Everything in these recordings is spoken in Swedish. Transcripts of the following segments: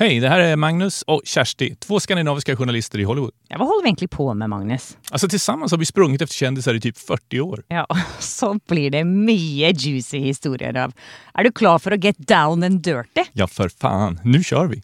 Hej, det här är Magnus och Kersti, två skandinaviska journalister i Hollywood. Ja, vad håller vi egentligen på med, Magnus? Alltså tillsammans har vi sprungit efter kändisar i typ 40 år. Ja, så blir det mycket juicy historier av. Är du klar för att get down and dirty? Ja, för fan. Nu kör vi!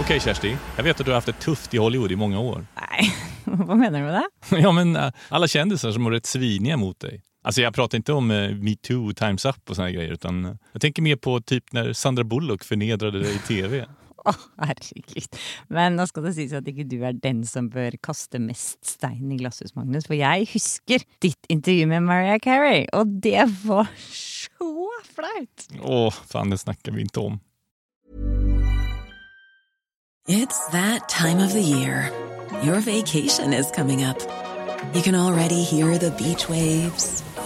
Okej Kersti, jag vet att du har haft det tufft i Hollywood i många år. Nej, vad menar du med det? Ja, men äh, alla kändisar som har rätt sviniga mot dig. Alltså jag pratar inte om uh, metoo, times up och såna grejer utan uh, jag tänker mer på typ när Sandra Bullock förnedrade dig i tv. Å, herregud. Men nå skal det sies at ikke du er den som bør kaste mest stein i glasshus, Magnus. For jeg husker ditt intervju med Mariah Carey, og det var så flaut. Åh, fan det snackar vi inte om. It's that time of the year. Your vacation is coming up. You can already hear the beach waves,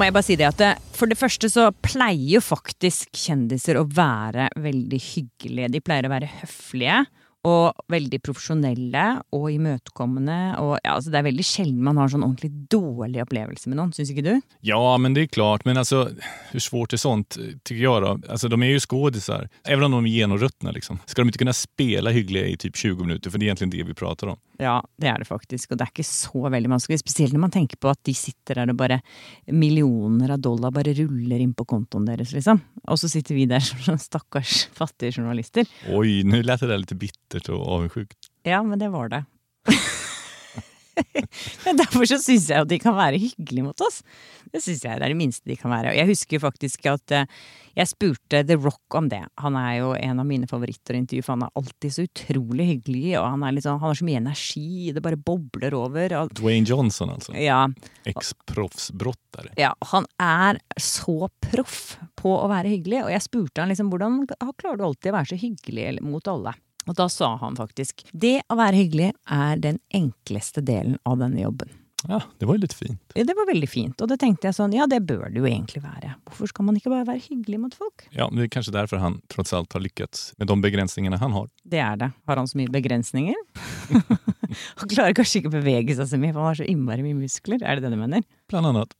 må jeg bare si det at det, For det første så pleier jo faktisk kjendiser å være veldig hyggelige. De pleier å være høflige og veldig profesjonelle og imøtekommende. Og ja, altså Det er veldig sjelden man har sånn ordentlig dårlig opplevelse med noen, syns ikke du? Ja, men det är klart. Men altså, hur svårt är sånt, tycker jag då? Alltså, de är ju skådisar. Även om de är genomruttna, liksom. ska de inte kunna spela hyggliga i typ 20 minuter? För det är egentligen det vi pratar om. Ja, det er det faktisk. Og det er ikke så veldig vanskelig. Spesielt når man tenker på at de sitter der og bare millioner av dollar bare ruller inn på kontoen deres, liksom. Og så sitter vi der som sånne stakkars fattige journalister. Oj, nu lät det där lite bittert och avundsjukt. Ja, men det var det. men derfor så syns jeg at de kan være hyggelige mot oss. Det syns jeg det er det minste de kan være. Og jeg husker faktisk at eh, jeg spurte The Rock om det. Han er jo en av mine favoritter å intervjue, for han er alltid så utrolig hyggelig, og han, er liksom, han har så mye energi, det bare bobler over. Dwayne Johnson alltså. ja, Ex-proffsbrottare. ja, han er så proff på å være hyggelig, og jeg spurte han liksom hvordan klarer du alltid å være så hyggelig mot alle? Og da sa han faktisk det å være hyggelig er den enkleste delen av denne jobben. Ja, det var ju lite fint. Ja, Det var veldig fint, og det tenkte jeg sånn, ja det bør det jo egentlig være. Hvorfor skal man ikke bare være hyggelig mot folk? Ja, det är kanske därför han trots allt har lyckats med de begränsningarna han har. Det er det. Har han så mye begrensninger? han klarer kanskje ikke å bevege seg så mye, for han har så innmari mye muskler. Er det det du mener? Bland annat.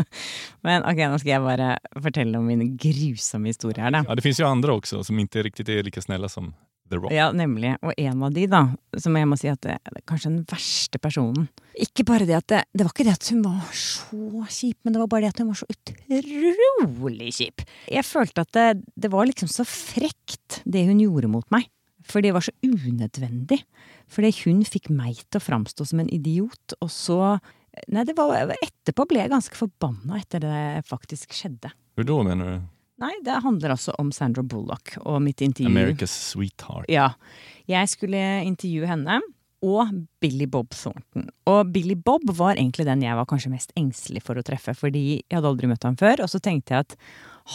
Men ok, nå skal jeg bare fortelle om min grusomme historie her, da. Ja, det finns ju andra också som inte riktigt är lika snälla som The Rock. Ja, nemlig. Og en av de, da, som jeg må si at det er kanskje den verste personen Ikke bare det at det, det var ikke det at hun var så kjip, men det var bare det at hun var så utrolig kjip. Jeg følte at det, det var liksom så frekt, det hun gjorde mot meg. For det var så unødvendig. Fordi hun fikk meg til å framstå som en idiot, og så Nei, det var Etterpå ble jeg ganske forbanna etter det faktisk skjedde. Hur då menar du? Nei, det handler altså om Sandra Bullock og mitt intervju. America's Sweetheart. Ja. Jeg skulle intervjue henne og Billy Bob Thornton. Og Billy Bob var egentlig den jeg var kanskje mest engstelig for å treffe, fordi jeg hadde aldri møtt ham før. Og så tenkte jeg at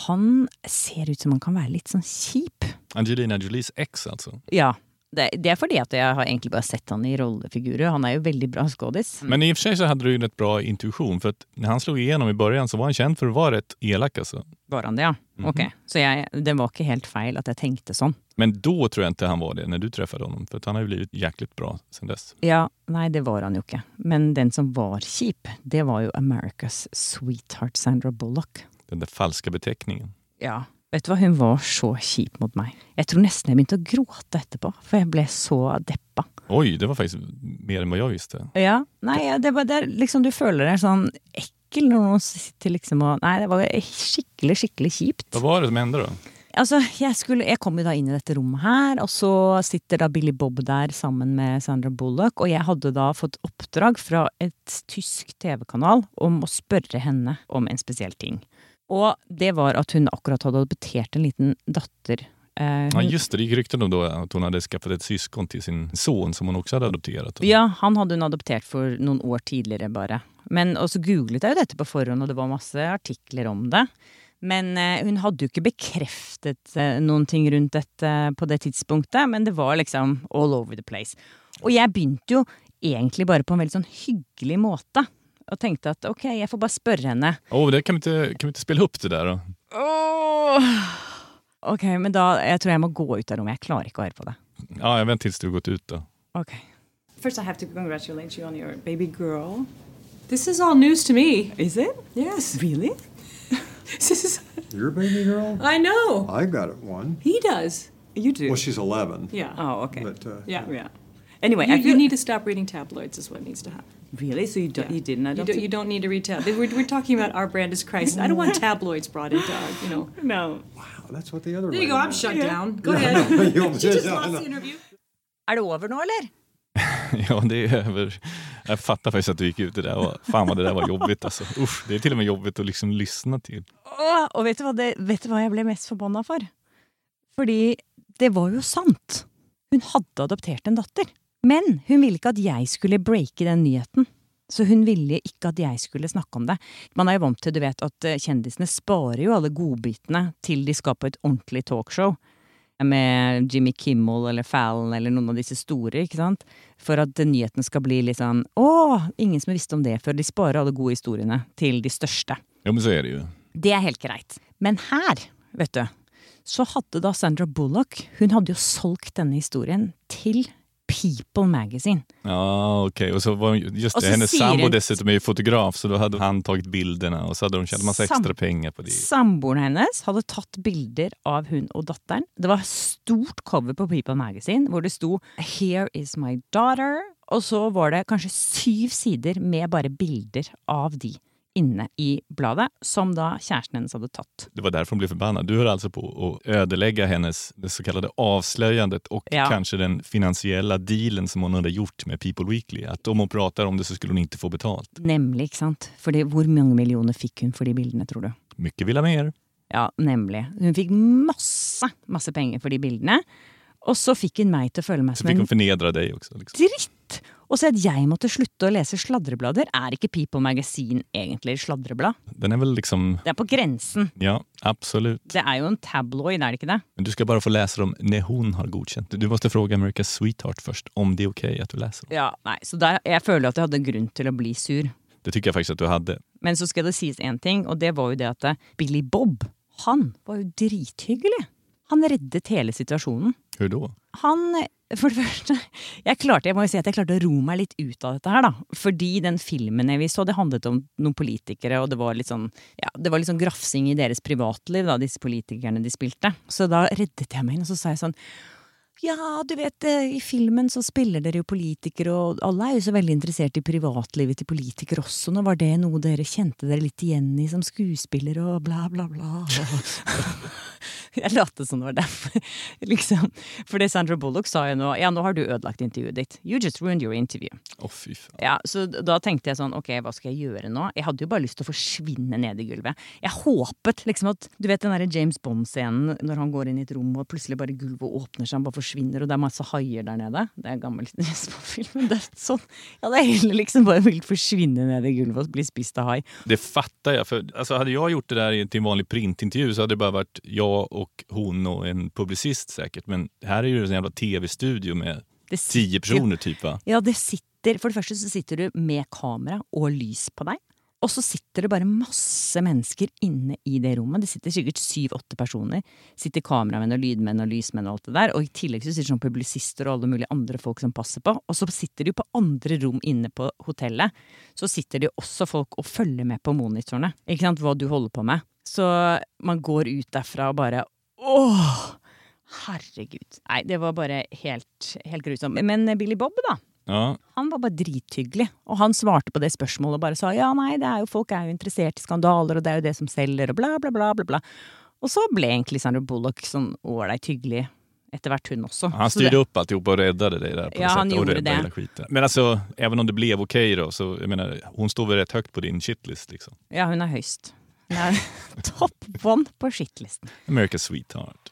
han ser ut som han kan være litt sånn kjip. Angelina Jolies ex alltså. Ja. Det, det er fordi at jeg har egentlig bare sett han i rollefigurer. Han er jo veldig bra skådis. Men i och för sig så hade du ju rätt bra intuition för att när han slog igenom i början så var han känd för att vara rätt elak alltså. Var han det, ja? Ok. Så jeg, det var ikke helt feil at jeg tenkte sånn. Men då tror jag inte han var det när du träffade honom för att han har ju blivit jäkligt bra sen dess. Ja, nei, det var han jo ikke. Men den som var kjip, det var jo America's sweetheart Sandra Bullock. Den där falska beteckningen. Ja. Vet du hva, hun var så kjip mot meg. Jeg tror nesten jeg begynte å gråte etterpå, for jeg ble så deppa. Oj, det var faktiskt mer än vad jag visste. Ja, nei, ja, det var det er liksom Du føler deg sånn ekkel når noen sitter liksom og Nei, det var skikkelig, skikkelig kjipt. Vad var det som hände då? Altså, jeg, skulle, jeg kom jo da inn i dette rommet her, og så sitter da Billy Bob der sammen med Sandra Bullock, og jeg hadde da fått oppdrag fra et tysk TV-kanal om å spørre henne om en spesiell ting. Og det var at hun akkurat hadde adoptert en liten datter. Eh, Ja, just det, det gick rykten om då att hon hade skaffat ett syskon till sin son som hon också hade adopterat. ja, han hadde hun adoptert for noen år tidligere, bare. Men så googlet jeg jo dette på forhånd, og det var masse artikler om det. Men eh, hun hadde jo ikke bekreftet eh, noen ting rundt dette på det tidspunktet, men det var liksom all over the place. Og jeg begynte jo egentlig bare på en veldig sånn hyggelig måte. Og tenkte at ok, jeg får bare spørre henne. Åh, det kan vi, inte, kan vi inte spela upp det där då? Ok, men da jeg tror jeg må gå ut av rommet. Jeg klarer ikke å høre på det. Ja, jag väntar tills du gått ut då. Ok. First, I have to congratulate you on your baby girl. This is all news to me. Is it? Yes. Really? This is, Your baby girl? I know. I got it one. He does. You do? Well, she's 11. Yeah. Oh, okay. But uh, yeah. yeah. Anyway, You, I you need to stop reading tabloids, is what needs to happen. Really? So you, do, Yeah. you didn't You don't, it? you don't need to read tabloids. We're, we're talking about our brand is Christ. I don't want tabloids brought into our, you know. No. wow, that's what the other There you go. lady I'm meant. shut down. Go no, ahead. you- just yeah, lost know. the interview. Er det over nå, eller? Ja, det är över. Jag fattar faktiskt att du gick ut det där och fan vad det där var jobbigt alltså. Usch, det är till och med jobbigt att liksom lyssna till. Åh, og vet du, hva det, vet du hva jeg ble mest forbanna for? Fordi det var jo sant. Hun hadde adoptert en datter. Men hun ville ikke at jeg skulle breake den nyheten. Så hun ville ikke at jeg skulle snakke om det. Man er jo vant til du vet, at eh, kjendisene sparer jo alle godbitene til de skal på et ordentlig talkshow. Med Jimmy Kimmel eller Fallon eller noen av disse store. ikke sant? For at nyheten skal bli litt sånn Å, ingen som visste om det før. De sparer alle gode historiene til de største. Jo, men så är det ju. Det er helt greit. Men her, vet du, så hadde da Sandra Bullock Hun hadde jo solgt denne historien til People Magazine. Ja, okej. Och så var just Och det, så hennes sambo den- dessutom är ju fotograf så då hade han tagit bilderna och så hade de tjänat massa Sam- extra pengar på det. Samboeren hennes hadde tatt bilder av hun og datteren. Det var stort cover på People Magazine hvor det sto 'Here is my daughter'. Og så var det kanskje syv sider med bare bilder av de inne i bladet, som da kjæresten hennes hadde tatt. Det var därför hon blev förbannad. Du höll alltså på att ödelägga hennes det så kallade avslöjandet och Ja. kanske den finansiella dealen som hon hade gjort med People Weekly. Att om hon pratar om det så skulle hon inte få betalt. Nemlig, ikke sant? Fordi hvor mange millioner fikk hun for de bildene, tror du? Mycket vill ha mer. Ja, nemlig. Hun fikk masse, masse penger for de bildene. Og så hun meg til å føle meg Så fick hon förnedra dig också. Liksom. dritt! Og så at jeg måtte slutte å lese sladreblader. Er ikke People Magazine egentlig sladreblad? Den är väl liksom, Det er på grensen. ja absolut. Det er jo en tabloid, er det ikke det? Men du ska bara få läsa dem när hon har godkänt. Du måste fråga America's Sweetheart först om det är okej att du läser dem. Ja, nei, Så der, jeg føler at jeg hadde grunn til å bli sur. Det tycker jag faktiskt att du hade. Men så skal det sies én ting, og det var jo det at eh, Billy Bob, han var jo drithyggelig. Han reddet hele situasjonen. Hur då? Han, for det første jeg, klarte, jeg må jo si at jeg klarte å ro meg litt ut av dette her, da. Fordi den filmen vi så, det handlet om noen politikere, og det var litt sånn ja, det var litt sånn grafsing i deres privatliv, da, disse politikerne de spilte. Så da reddet jeg meg inn, og så sa jeg sånn ja, du vet, eh, i filmen så spiller dere jo politikere, og alle er jo så veldig interessert i privatlivet til politikere også. Nå var det noe dere kjente dere litt igjen i som skuespillere, og bla, bla, bla. Jeg lot som det var derfor. liksom. For det Sandra Bullock sa jo nå Ja, nå har du ødelagt intervjuet ditt. You just ruined your interview. Fan. Ja, Så da tenkte jeg sånn, ok, hva skal jeg gjøre nå? Jeg hadde jo bare lyst til å forsvinne ned i gulvet. Jeg håpet liksom at Du vet den derre James Bond-scenen når han går inn i et rom, og plutselig bare gulvet åpner seg, han bare forsvinner, og det er masse haier der nede. Det er en gammel men det er sånn. Jeg hadde heller liksom bare villet forsvinne ned i gulvet og bli spist av hai. Det fattar jag. För, alltså, hade jag gjort det där i- till en vanlig printintervju så hade det bara varit jag och hon och en publicist säkert. Men här är ju en jävla tv-studio med tio personer typ va? Ja, det sitter For det første så sitter du med kamera og lys på deg. Og så sitter det bare masse mennesker inne i det rommet. Det sitter sikkert syv-åtte personer. Sitter kameramenn og lydmenn og lysmenn og alt det der. Og i tillegg så sitter sånn publisister og alle mulige andre folk som passer på. Og så sitter de jo på andre rom inne på hotellet. Så sitter det jo også folk og følger med på monitorene. Ikke sant, hva du holder på med. Så man går ut derfra og bare Åh! Herregud. Nei, det var bare helt, helt grusomt. Men Billy Bob, da. Ja. Han var bare drithyggelig, og han svarte på det spørsmålet og bare sa ja, nei, det er jo, folk er jo interessert i skandaler, og det er jo det som selger, og bla, bla, bla, bla, bla. Og så ble egentlig Sandra Bullock sånn ålreit hyggelig etter hvert, hun også. Han styrde upp alltihopa och räddade dig där på Ja, han. Och gjorde räddade det. hela skiten. Men alltså, även om det blev okej då, så jag menar, hon står väl rätt högt på din shitlist liksom. Ja, hun er høyst. Hun er topp one på skittlisten. America's Sweetheart.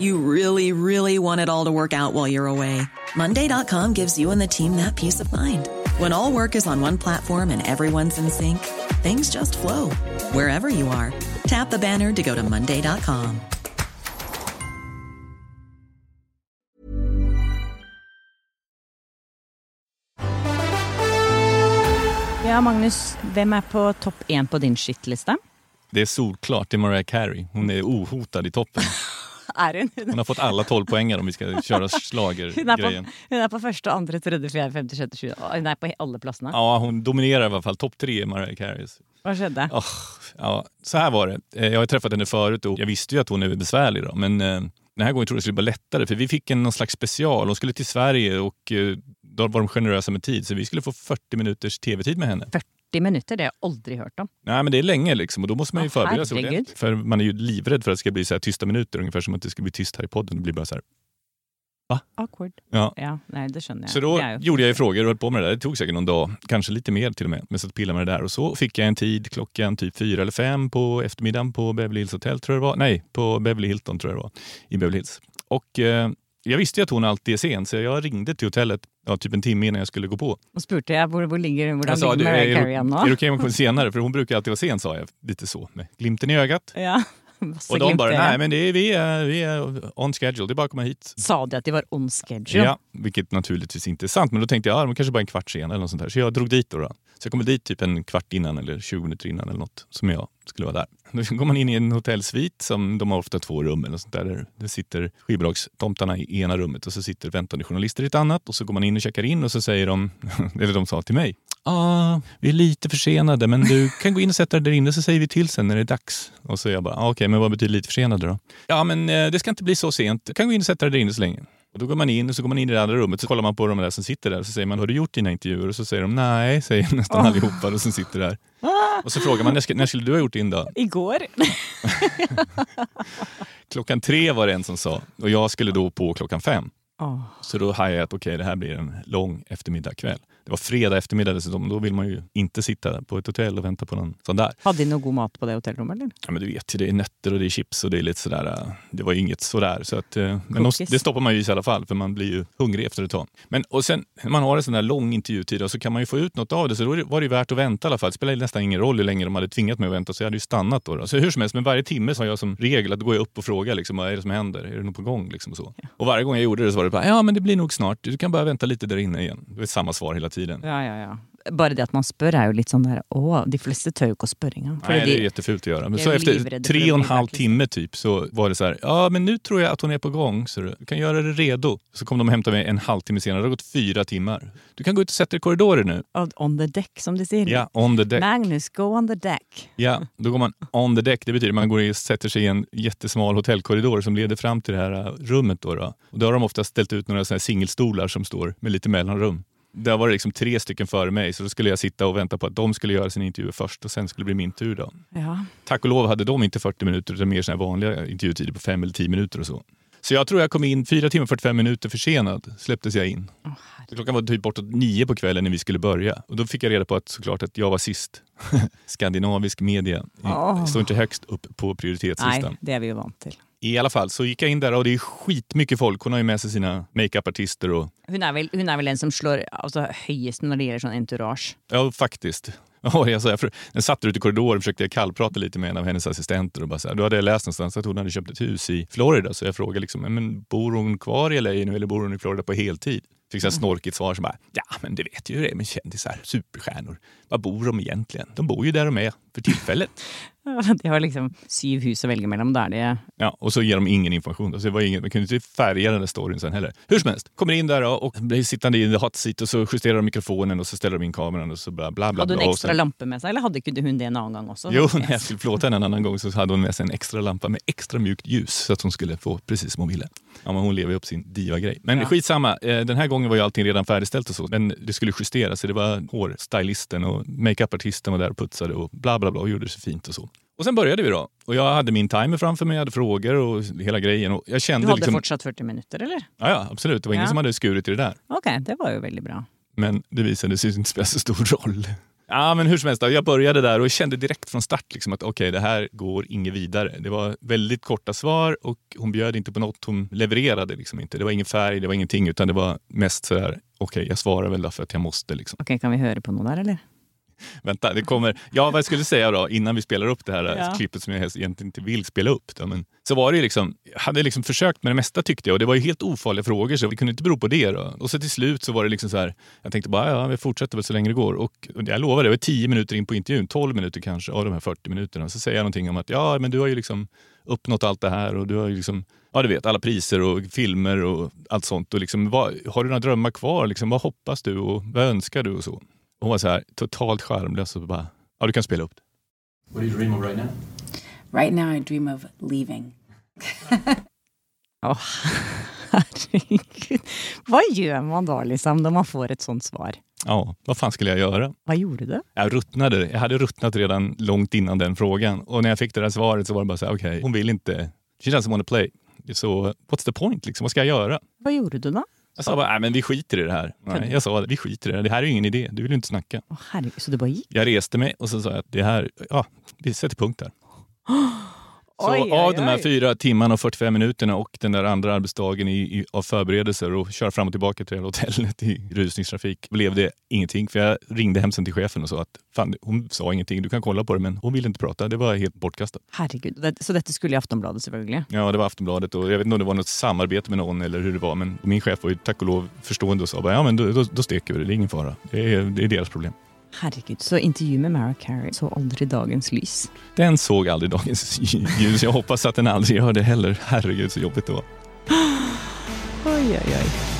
You really, really want it all to work out while you're away. Monday.com gives you and the team that peace of mind. When all work is on one platform and everyone's in sync, things just flow wherever you are. Tap the banner to go to Monday.com. Ja, Magnus, hvem er på topp én på din shitliste? Det är solklart, det är Mariah Carey. Hon är ohotad i toppen. Hun? Hun Hon har fått alla 12 poänger om vi ska köra er, på, schlagergrejen. hun er på første, andre, tredje, fjerde, femte, sjette, sjuende. Hun er på alle plassene. Ja, hon dominerar i alla fall. Topp tre är Mariah Careys. Hva skjedde? Åh, ja, så här var det. Eh, Jag har träffat henne förut och jag visste ju att hon är besvärlig. Då, men eh, den här gången trodde jag det skulle vara lättare för vi fick en någon slags special. Hon skulle till Sverige och eh, då var de generösa med tid så vi skulle få 40 minuters tv-tid med henne. 40 minutter, det har jeg aldri hørt om. Nej, men det är länge liksom och då måste man ju Åh, förbereda sig ordentligt. För man är ju livrädd för att det ska bli så här tysta minuter, ungefär som att det ska bli tyst här i podden. Det blir bara så här. Awkward. Ja. Ja, nei, det skjønner jeg. Så då jo- gjorde jag ju frågor och höll på med det där. Det tog säkert någon dag, kanske lite mer till och med. Men så pillade med det där och så fick jag en tid klockan typ fyra eller fem på eftermiddagen på Beverly Hills Hotel tror jag det var. Nej, på Beverly Hilton tror jag det var. I Beverly Hills. Och eh, jag visste ju att hon alltid är sen så jag ringde till hotellet ja, typ en timme innan jag skulle gå på. Og spurte jeg hvor, hvor ligger, hvordan Jag sa, ligger "Du, Mariah är, Carey är det okej om jag kommer senare? För hon brukar alltid vara sen sa jag. Lite så med glimten i ögat. Ja. Och de bara, nej men det är, vi, är, vi är on schedule, det är bara att komma hit. Sa de at de var on schedule? Ja, vilket naturligtvis inte är sant. Men då tänkte jag, ja, de kanske bara är en kvart sen eller något sånt där. Så jag drog dit då. då. Så jag kom dit typ en kvart innan eller 20 minuter innan eller något som jag skulle vara där. Då går man in i en hotellsvit som de har ofta två rum eller sånt där. Det sitter skivbolagstomtarna i ena rummet och så sitter väntande journalister i ett annat. Och så går man in och checkar in och så säger de, eller de sa till mig, ah, vi är lite försenade men du kan gå in och sätta dig där inne så säger vi till sen när det är dags. Och så är jag bara, ah, okej men vad betyder lite försenade då? Ja men eh, det ska inte bli så sent, du kan gå in och sätta dig där inne så länge. Och då går man in och så går man in i det andra rummet så kollar man på de där som sitter där och så säger man, har du gjort dina intervjuer? Och så säger de, nej, säger nästan allihopa och som sitter där. Och så frågar man, när, när skulle du ha gjort din dag? Igår? Klockan tre var det en som sa och jag skulle då på klockan fem. Åh. Så då hajade jag att okej, det här blir en lång eftermiddag kväll. Det var fredag eftermiddag dessutom. Då vill man ju inte sitta på ett hotell och vänta på någon sån där. Hadde de noe god mat på det hotellrommet, eller? Ja, men du vet ju, det är nötter och det är chips och det är lite sådär. äh, Det var ju inget sådär. Så att, äh, men de, det stoppar man ju i alla fall för man blir ju hungrig efter ett tag. Men och sen när man har en sån där lång intervjutid så kan man ju få ut något av det. Så då var det ju värt att vänta i alla fall. Det spelar nästan ingen roll hur länge de hade tvingat mig att vänta så jag hade ju stannat då. då. Så hur som helst, men varje timme så har jag som regel att jag upp och frågar liksom, vad är det som händer? Är det något på gång? Liksom, och, så. och varje gång jag gjorde det så var det bara, ja men det blir nog snart. Du kan bara vänta lite där inne igen. Det var samma svar hela tiden. Ja, ja, ja. Bare det at man spør er jo litt sånn der Å, de fleste tør jo ikke å spørre engang. Nej, det är jättefult att göra. Men så är efter tre att och en halv timme typ så var det så här, ja men nu tror jag att hon är på gång så du kan göra det redo. Så kom de och hämtade mig en halvtimme senare, det har gått fyra timmar. Du kan gå ut och sätta dig i korridoren nu. on the deck, som de sier. Ja, on the deck. Magnus, go on the deck. Ja, då går man on the deck. Det betyder att man går och sätter sig i en jättesmal hotellkorridor som leder fram till det här äh, rummet. Då, då. Och då har de ofta ställt ut några såna här singelstolar som står med lite mellanrum. Där var det liksom tre stycken före mig så då skulle jag sitta och vänta på att de skulle göra sin intervju först och sen skulle det bli min tur. Då. Ja. Tack och lov hade de inte 40 minuter utan mer såna vanliga intervjutider på 5 eller 10 minuter och så. Så jag tror jag kom in 4 timmar och 45 minuter försenad, släpptes jag in. Så klockan var typ bortåt nio på kvällen när vi skulle börja. Och då fick jag reda på att såklart att jag var sist. Skandinavisk media Åh. står inte högst upp på prioritetslistan. det er vi jo vant til. I alla fall så gick jag in där och det är skitmycket folk. Hon har ju med sig sina makeupartister och Hun er vel, hun er vel en som slår altså, høyest når det gjelder sånn entourage. Ja, faktiskt. Ja, jag, så jag satt ute i korridoren och försökte kallprata lite med en av hennes assistenter. Och bara så här, då hade jag läst någonstans att hon hade köpt ett hus i Florida. Så jag frågade liksom, men bor hon kvar i LA nu eller bor hon i Florida på heltid? Fick så här snorkigt svar som bara, ja men det vet ju hur det är med kändisar, superstjärnor. Var bor de egentligen? De bor ju där de är. för tillfället. De har liksom syv hus att välja mellan. Då är det Ja, och så ger de ingen information. Alltså det var ingen, man kunde inte färga den där storyn sen heller. Hur som helst, kommer in där och blir sittande i hot seat och så justerar de mikrofonen och så ställer de in kameran och så bla bla bla. Hade hon extra sen- lampa med sig, eller hade inte hon det en annan gång också? Jo, när jag skulle plåta henne en annan gång så hade hon med sig en extra lampa med extra mjukt ljus så att hon skulle få precis som hon ville. Ja, men hon lever ju upp sin diva-grej. Men Ja. skitsamma, eh, den här gången var ju allting redan färdigställt och så. Men det skulle justeras, så det var hårstylisten och makeupartisten var där och putsade och bla bla bla och gjorde så fint och så. Och sen började vi då. Och jag hade min timer framför mig, jag hade frågor och hela grejen. Och jag Du kände hade liksom... fortsatt 40 minuter, eller? Ja, ja, absolut. Det var ingen Ja. som hade skurit i det där. Okej, det var ju väldigt bra. Men det visade sig inte spela så stor roll. Ja, men hur som helst, jag började där och kände direkt från start liksom att okej, det här går inget vidare. Det var väldigt korta svar och hon bjöd inte på något hon levererade. Liksom inte. Det var ingen färg, det var ingenting, utan det var mest sådär, okej, jag svarar väl därför att jag måste. Liksom. Okej, kan vi höra på något där, eller? Vänta, det kommer. Ja, vad jag skulle säga då, innan vi spelar upp det här Ja. klippet som jag egentligen inte vill spela upp. Då, men så var det liksom, jag hade liksom försökt med det mesta tyckte jag och det var ju helt ofarliga frågor så det kunde inte bero på det. Då. Och så till slut så var det liksom så här, jag tänkte bara, ja, vi fortsätter väl så länge det går. Och, och jag lovar, det var 10 minuter in på intervjun, 12 minuter kanske av de här 40 minuterna. Så säger jag någonting om att ja, men du har ju liksom uppnått allt det här och du har ju liksom, ja du vet, alla priser och filmer och allt sånt. Och liksom, vad, har du några drömmar kvar? Liksom, vad hoppas du och vad önskar du och så? Hon var så här totalt charmlös och bara, ja du kan spela upp det. What do you dream of right now? Right now, I dream of leaving. Åh, herregud. Vad gör man då liksom när man får ett sånt svar? Ja, vad fan skulle jag göra? Vad gjorde du? Jag ruttnade. Jag hade ruttnat redan långt innan den frågan. Och när jag fick det där svaret så var det bara så här, okej, hon vill inte. She doesn't want to play. Så what's the point liksom? Vad ska jag göra? Vad gjorde du då? Jag sa bara, nej men vi skiter i det här. Nej, jag sa, vi skiter i det. Det här är ingen idé. Du vill ju inte snacka. Åh, herregud, så du bara gick? Jag reste mig och så sa jag att det här, ja, vi sätter punkt där. Så Oj, oj, av de här oj. fyra timmarna och 45 minuterna och den där andra arbetsdagen i, i, av förberedelser och köra fram och tillbaka till det hotellet i rusningstrafik blev det ingenting. För jag ringde hem sen till chefen och sa att fan, hon sa ingenting, du kan kolla på det men hon ville inte prata. Det var helt bortkastat. Herregud, det, så detta skulle i Aftonbladet selvfølgelig. Ja, det var Aftonbladet och jag vet inte om det var något samarbete med någon eller hur det var men min chef var ju tack och lov förstående och sa bara, ja men då, då, då steker vi det, det är ingen fara. Det är, det är deras problem. Herregud, så intervju med Mariah Carey så aldrig dagens lys. Den såg aldrig dagens ljus. Jag hoppas att den aldrig gör det heller. Herregud så jobbigt det var. Oj, oj, oj.